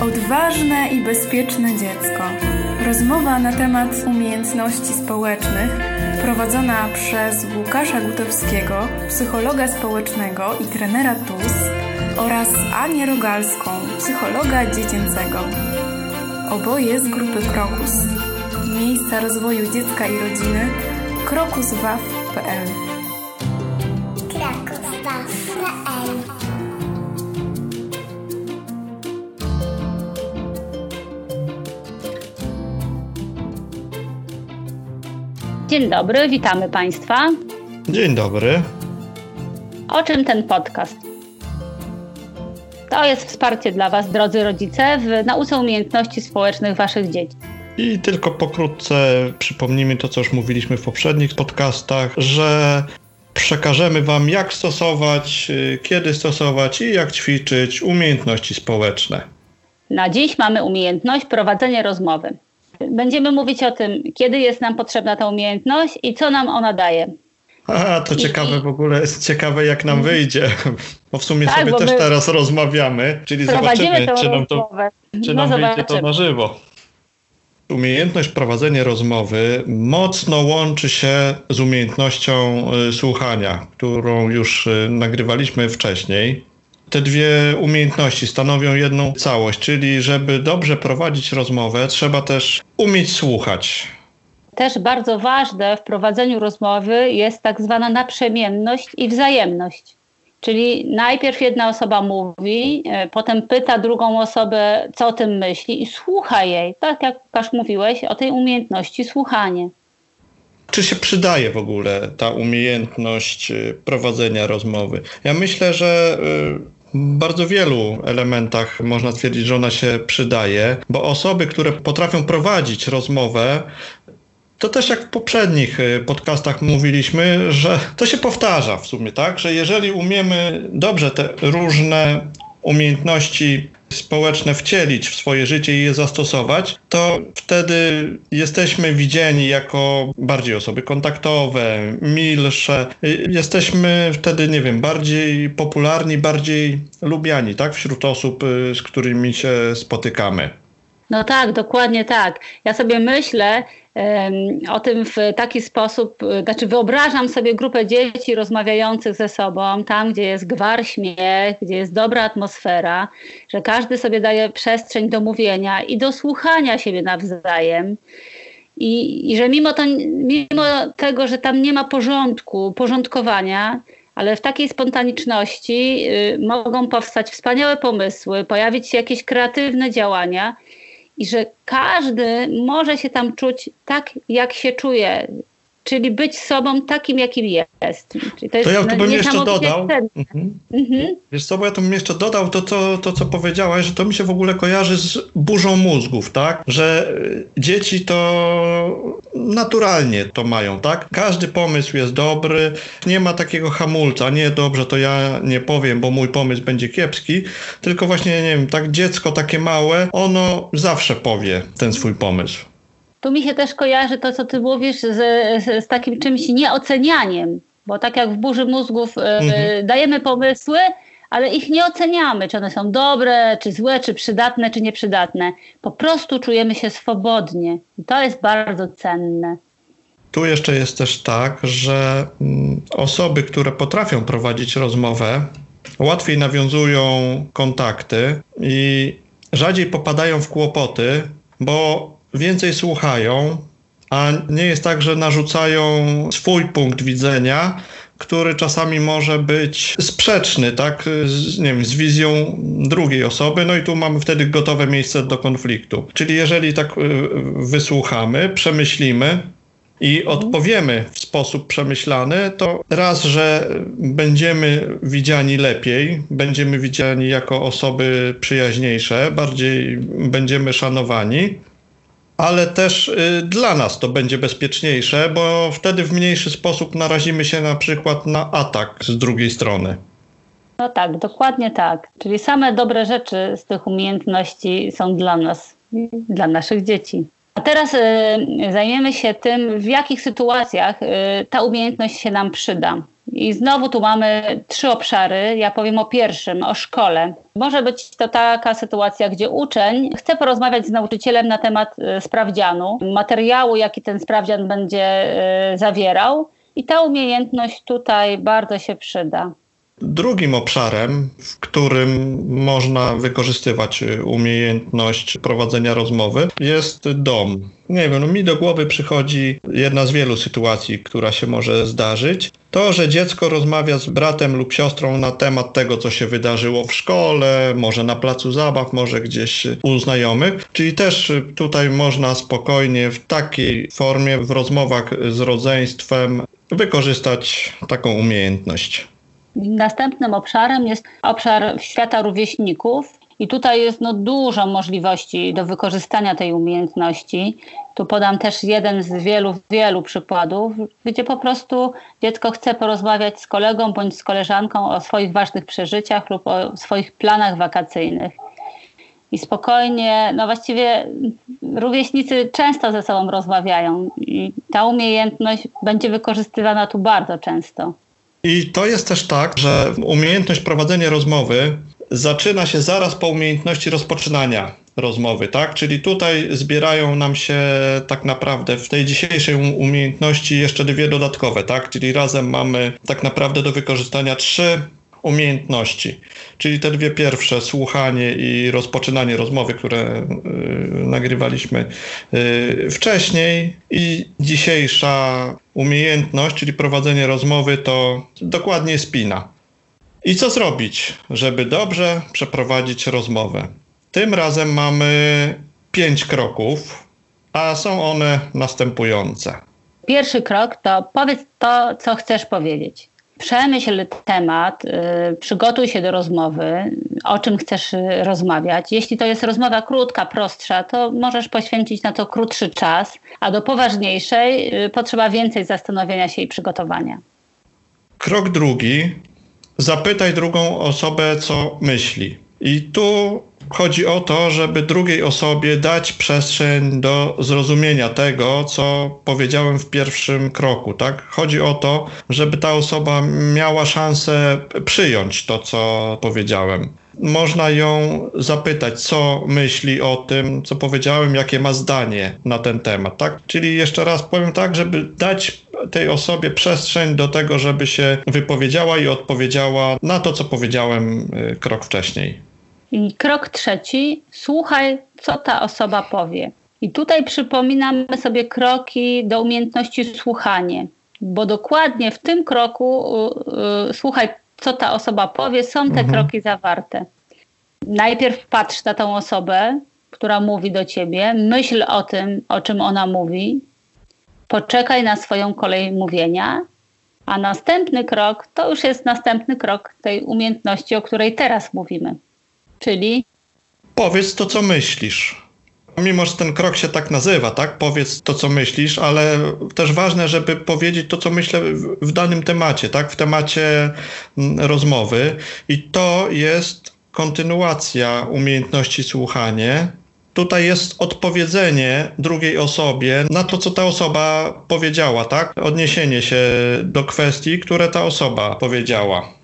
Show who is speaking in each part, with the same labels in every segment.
Speaker 1: Odważne i bezpieczne dziecko. Rozmowa na temat umiejętności społecznych prowadzona przez Łukasza Gutowskiego, psychologa społecznego i trenera TUS oraz Anię Rogalską, psychologa dziecięcego. Oboje z grupy Krokus. Miejsca rozwoju dziecka i rodziny krokuswaw.pl
Speaker 2: Kraków.pl
Speaker 3: Dzień dobry, witamy Państwa.
Speaker 4: Dzień dobry.
Speaker 3: O czym ten podcast? To jest wsparcie dla Was, drodzy rodzice, w nauce umiejętności społecznych Waszych dzieci.
Speaker 4: I tylko pokrótce przypomnijmy to, co już mówiliśmy w poprzednich podcastach, że przekażemy Wam, jak stosować, y, kiedy stosować i jak ćwiczyć umiejętności społeczne.
Speaker 3: Na dziś mamy umiejętność prowadzenia rozmowy. Będziemy mówić o tym, kiedy jest nam potrzebna ta umiejętność i co nam ona daje.
Speaker 4: A, to ciekawe w ogóle, jest ciekawe jak nam wyjdzie, bo w sumie
Speaker 3: Tak,
Speaker 4: sobie też teraz rozmawiamy, czyli zobaczymy, czy nam to, czy
Speaker 3: No
Speaker 4: nam wyjdzie to na żywo. Umiejętność prowadzenia rozmowy mocno łączy się z umiejętnością y, słuchania, którą już y, nagrywaliśmy wcześniej. Te dwie umiejętności stanowią jedną całość, czyli żeby dobrze prowadzić rozmowę, trzeba też umieć słuchać.
Speaker 3: Też bardzo ważne w prowadzeniu rozmowy jest tak zwana naprzemienność i wzajemność. Czyli najpierw jedna osoba mówi, e, potem pyta drugą osobę, co o tym myśli i słucha jej. Tak jak Łukasz mówiłeś o tej umiejętności słuchanie.
Speaker 4: Czy się przydaje w ogóle ta umiejętność y, prowadzenia rozmowy? Ja myślę, że y, bardzo wielu elementach można stwierdzić, że ona się przydaje, bo osoby, które potrafią prowadzić rozmowę, to też jak w poprzednich y, podcastach mówiliśmy, że to się powtarza w sumie, tak? Że jeżeli umiemy dobrze te różne umiejętności społeczne wcielić w swoje życie i je zastosować, to wtedy jesteśmy widziani jako bardziej osoby kontaktowe, milsze. Jesteśmy wtedy, nie wiem, bardziej popularni, bardziej lubiani, tak? Wśród osób, y, z którymi się spotykamy.
Speaker 3: No tak, dokładnie tak. Ja sobie myślę o tym w taki sposób, y, znaczy wyobrażam sobie grupę dzieci rozmawiających ze sobą, tam gdzie jest gwar, śmiech, gdzie jest dobra atmosfera, że każdy sobie daje przestrzeń do mówienia i do słuchania siebie nawzajem. I, I że mimo, to, mimo tego, że tam nie ma porządku, porządkowania, ale w takiej spontaniczności y, mogą powstać wspaniałe pomysły, pojawić się jakieś kreatywne działania i że każdy może się tam czuć tak, jak się czuje, czyli być sobą takim, jakim jest. Czyli
Speaker 4: To ja tu bym jeszcze dodał. Mhm.
Speaker 3: Mhm.
Speaker 4: Wiesz co, bo ja tu bym jeszcze dodał to, to, to, co powiedziałaś, że to mi się w ogóle kojarzy z burzą mózgów, tak? Że y, dzieci to naturalnie to mają, tak? Każdy pomysł jest dobry, nie ma takiego hamulca, nie dobrze, to ja nie powiem, bo mój pomysł będzie kiepski, tylko właśnie, nie wiem, tak dziecko takie małe, ono zawsze powie ten swój pomysł.
Speaker 3: Tu mi się też kojarzy to, co ty mówisz, z, z, z takim czymś nieocenianiem, bo tak jak w burzy mózgów e,
Speaker 4: Mhm.
Speaker 3: dajemy pomysły, ale ich nie oceniamy, czy one są dobre, czy złe, czy przydatne, czy nieprzydatne. Po prostu czujemy się swobodnie i to jest bardzo cenne.
Speaker 4: Tu jeszcze jest też tak, że mm, osoby, które potrafią prowadzić rozmowę, łatwiej nawiązują kontakty i rzadziej popadają w kłopoty, bo więcej słuchają, a nie jest tak, że narzucają swój punkt widzenia, który czasami może być sprzeczny, tak, z, nie wiem, z wizją drugiej osoby, no i tu mamy wtedy gotowe miejsce do konfliktu. Czyli jeżeli tak y, wysłuchamy, przemyślimy, i odpowiemy w sposób przemyślany, to raz, że będziemy widziani lepiej, będziemy widziani jako osoby przyjaźniejsze, bardziej będziemy szanowani, ale też y, dla nas to będzie bezpieczniejsze, bo wtedy w mniejszy sposób narazimy się na przykład na atak z drugiej strony.
Speaker 3: No tak, dokładnie tak. Czyli same dobre rzeczy z tych umiejętności są dla nas, dla naszych dzieci. A teraz y, zajmiemy się tym, w jakich sytuacjach y, ta umiejętność się nam przyda. I znowu tu mamy trzy obszary. Ja powiem o pierwszym, o szkole. Może być to taka sytuacja, gdzie uczeń chce porozmawiać z nauczycielem na temat y, sprawdzianu, materiału, jaki ten sprawdzian będzie y, zawierał. I ta umiejętność tutaj bardzo się przyda.
Speaker 4: Drugim obszarem, w którym można wykorzystywać umiejętność prowadzenia rozmowy, jest dom. Nie wiem, no mi do głowy przychodzi jedna z wielu sytuacji, która się może zdarzyć. To, że dziecko rozmawia z bratem lub siostrą na temat tego, co się wydarzyło w szkole, może na placu zabaw, może gdzieś u znajomych. Czyli też tutaj można spokojnie w takiej formie, w rozmowach z rodzeństwem, wykorzystać taką umiejętność.
Speaker 3: Następnym obszarem jest obszar świata rówieśników. I tutaj jest no, dużo możliwości do wykorzystania tej umiejętności. Tu podam też jeden z wielu, wielu przykładów, gdzie po prostu dziecko chce porozmawiać z kolegą bądź z koleżanką o swoich ważnych przeżyciach lub o swoich planach wakacyjnych. I spokojnie, no właściwie rówieśnicy często ze sobą rozmawiają i ta umiejętność będzie wykorzystywana tu bardzo często.
Speaker 4: I to jest też tak, że umiejętność prowadzenia rozmowy zaczyna się zaraz po umiejętności rozpoczynania rozmowy, tak? Czyli tutaj zbierają nam się tak naprawdę w tej dzisiejszej umiejętności jeszcze dwie dodatkowe, tak? Czyli razem mamy tak naprawdę do wykorzystania trzy umiejętności. Czyli te dwie pierwsze, słuchanie i rozpoczynanie rozmowy, które y, nagrywaliśmy y, wcześniej, i dzisiejsza umiejętność, czyli prowadzenie rozmowy, to dokładnie spina. I co zrobić, żeby dobrze przeprowadzić rozmowę? Tym razem mamy pięć kroków, a są one następujące.
Speaker 3: Pierwszy krok to powiedz to, co chcesz powiedzieć. Przemyśl temat, y, przygotuj się do rozmowy, o czym chcesz y, rozmawiać. Jeśli to jest rozmowa krótka, prostsza, to możesz poświęcić na to krótszy czas, a do poważniejszej y, potrzeba więcej zastanowienia się i przygotowania.
Speaker 4: Krok drugi. Zapytaj drugą osobę, co myśli. I tu chodzi o to, żeby drugiej osobie dać przestrzeń do zrozumienia tego, co powiedziałem w pierwszym kroku, tak? Chodzi o to, żeby ta osoba miała szansę przyjąć to, co powiedziałem. Można ją zapytać, co myśli o tym, co powiedziałem, jakie ma zdanie na ten temat, tak? Czyli jeszcze raz powiem tak, żeby dać tej osobie przestrzeń do tego, żeby się wypowiedziała i odpowiedziała na to, co powiedziałem y, krok wcześniej.
Speaker 3: I krok trzeci, słuchaj, co ta osoba powie. I tutaj przypominamy sobie kroki do umiejętności słuchania, bo dokładnie w tym kroku y, y, słuchaj, co ta osoba powie, są te mhm. kroki zawarte. Najpierw patrz na tą osobę, która mówi do ciebie, myśl o tym, o czym ona mówi, poczekaj na swoją kolej mówienia, a następny krok to już jest następny krok tej umiejętności, o której teraz mówimy. Czyli?
Speaker 4: Powiedz to, co myślisz. Mimo, że ten krok się tak nazywa, tak? Powiedz to, co myślisz, ale też ważne, żeby powiedzieć to, co myślę w, danym temacie, tak? W temacie mm, rozmowy. I to jest kontynuacja umiejętności słuchania. Tutaj jest odpowiedzenie drugiej osobie na to, co ta osoba powiedziała, tak? Odniesienie się do kwestii, które ta osoba powiedziała.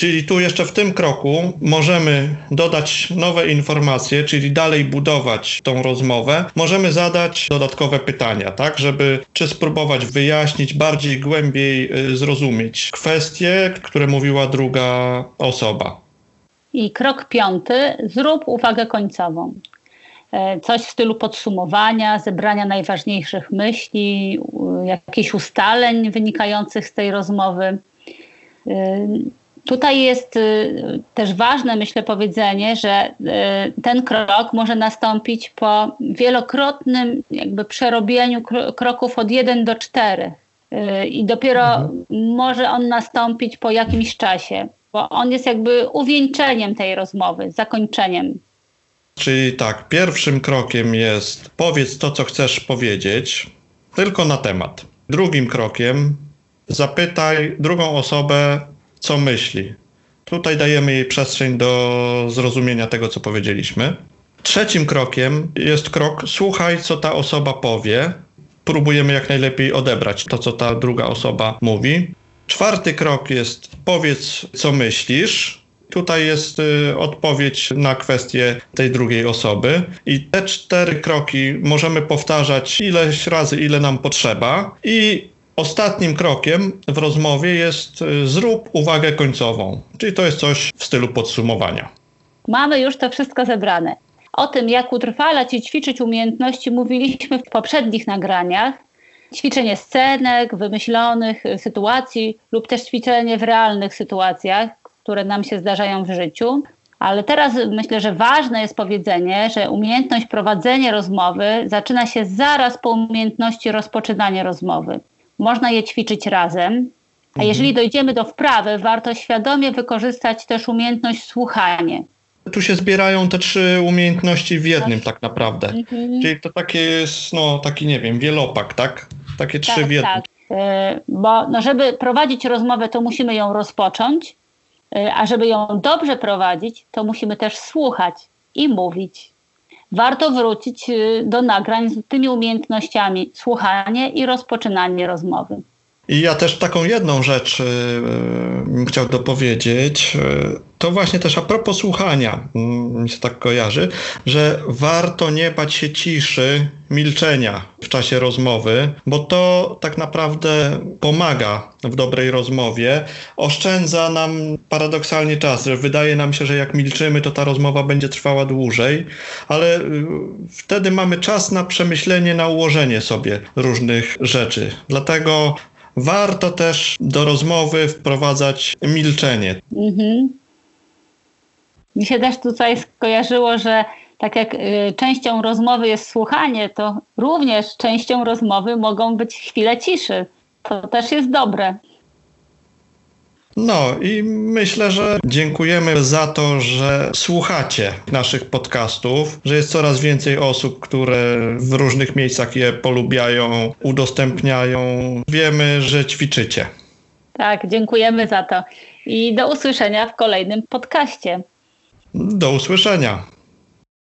Speaker 4: Czyli tu jeszcze w tym kroku możemy dodać nowe informacje, czyli dalej budować tą rozmowę. Możemy zadać dodatkowe pytania, tak, żeby czy spróbować wyjaśnić, bardziej głębiej y, zrozumieć kwestie, które mówiła druga osoba.
Speaker 3: I krok piąty, zrób uwagę końcową. E, coś w stylu podsumowania, zebrania najważniejszych myśli, jakichś ustaleń wynikających z tej rozmowy. Tutaj jest y, też ważne, myślę, powiedzenie, że y, ten krok może nastąpić po wielokrotnym jakby przerobieniu kroków od 1 do 4. Y, I dopiero mhm. może on nastąpić po jakimś czasie, bo on jest jakby uwieńczeniem tej rozmowy, zakończeniem.
Speaker 4: Czyli tak, pierwszym krokiem jest powiedz to, co chcesz powiedzieć, tylko na temat. Drugim krokiem zapytaj drugą osobę, co myśli. Tutaj dajemy jej przestrzeń do zrozumienia tego, co powiedzieliśmy. Trzecim krokiem jest krok słuchaj, co ta osoba powie. Próbujemy jak najlepiej odebrać to, co ta druga osoba mówi. Czwarty krok jest powiedz, co myślisz. Tutaj jest y, odpowiedź na kwestię tej drugiej osoby. I te cztery kroki możemy powtarzać ileś razy, ile nam potrzeba. I ostatnim krokiem w rozmowie jest y, zrób uwagę końcową. Czyli to jest coś w stylu podsumowania.
Speaker 3: Mamy już to wszystko zebrane. O tym, jak utrwalać i ćwiczyć umiejętności, mówiliśmy w poprzednich nagraniach. Ćwiczenie scenek, wymyślonych sytuacji lub też ćwiczenie w realnych sytuacjach, które nam się zdarzają w życiu. Ale teraz myślę, że ważne jest powiedzenie, że umiejętność prowadzenia rozmowy zaczyna się zaraz po umiejętności rozpoczynania rozmowy. Można je ćwiczyć razem, a mhm. jeżeli dojdziemy do wprawy, warto świadomie wykorzystać też umiejętność słuchania.
Speaker 4: Tu się zbierają te trzy umiejętności w jednym tak naprawdę. Mhm. Czyli to takie jest, no taki nie wiem, wielopak, tak? Takie trzy tak, w jednym. Tak.
Speaker 3: Yy, bo no, żeby prowadzić rozmowę, to musimy ją rozpocząć, yy, a żeby ją dobrze prowadzić, to musimy też słuchać i mówić. Warto wrócić yy, do nagrań z tymi umiejętnościami słuchanie i rozpoczynanie rozmowy.
Speaker 4: I ja też taką jedną rzecz bym chciał dopowiedzieć to właśnie też a propos słuchania, mm, mi się tak kojarzy, że warto nie bać się ciszy, milczenia w czasie rozmowy, bo to tak naprawdę pomaga w dobrej rozmowie, oszczędza nam paradoksalnie czas, że wydaje nam się, że jak milczymy, to ta rozmowa będzie trwała dłużej, ale y, wtedy mamy czas na przemyślenie, na ułożenie sobie różnych rzeczy. Dlatego warto też do rozmowy wprowadzać milczenie. Mhm.
Speaker 3: Mi się też tutaj skojarzyło, że tak jak y, częścią rozmowy jest słuchanie, to również częścią rozmowy mogą być chwile ciszy. To też jest dobre.
Speaker 4: No i myślę, że dziękujemy za to, że słuchacie naszych podcastów, że jest coraz więcej osób, które w różnych miejscach je polubiają, udostępniają. Wiemy, że ćwiczycie.
Speaker 3: Tak, dziękujemy za to. I do usłyszenia w kolejnym podcaście.
Speaker 4: Do usłyszenia.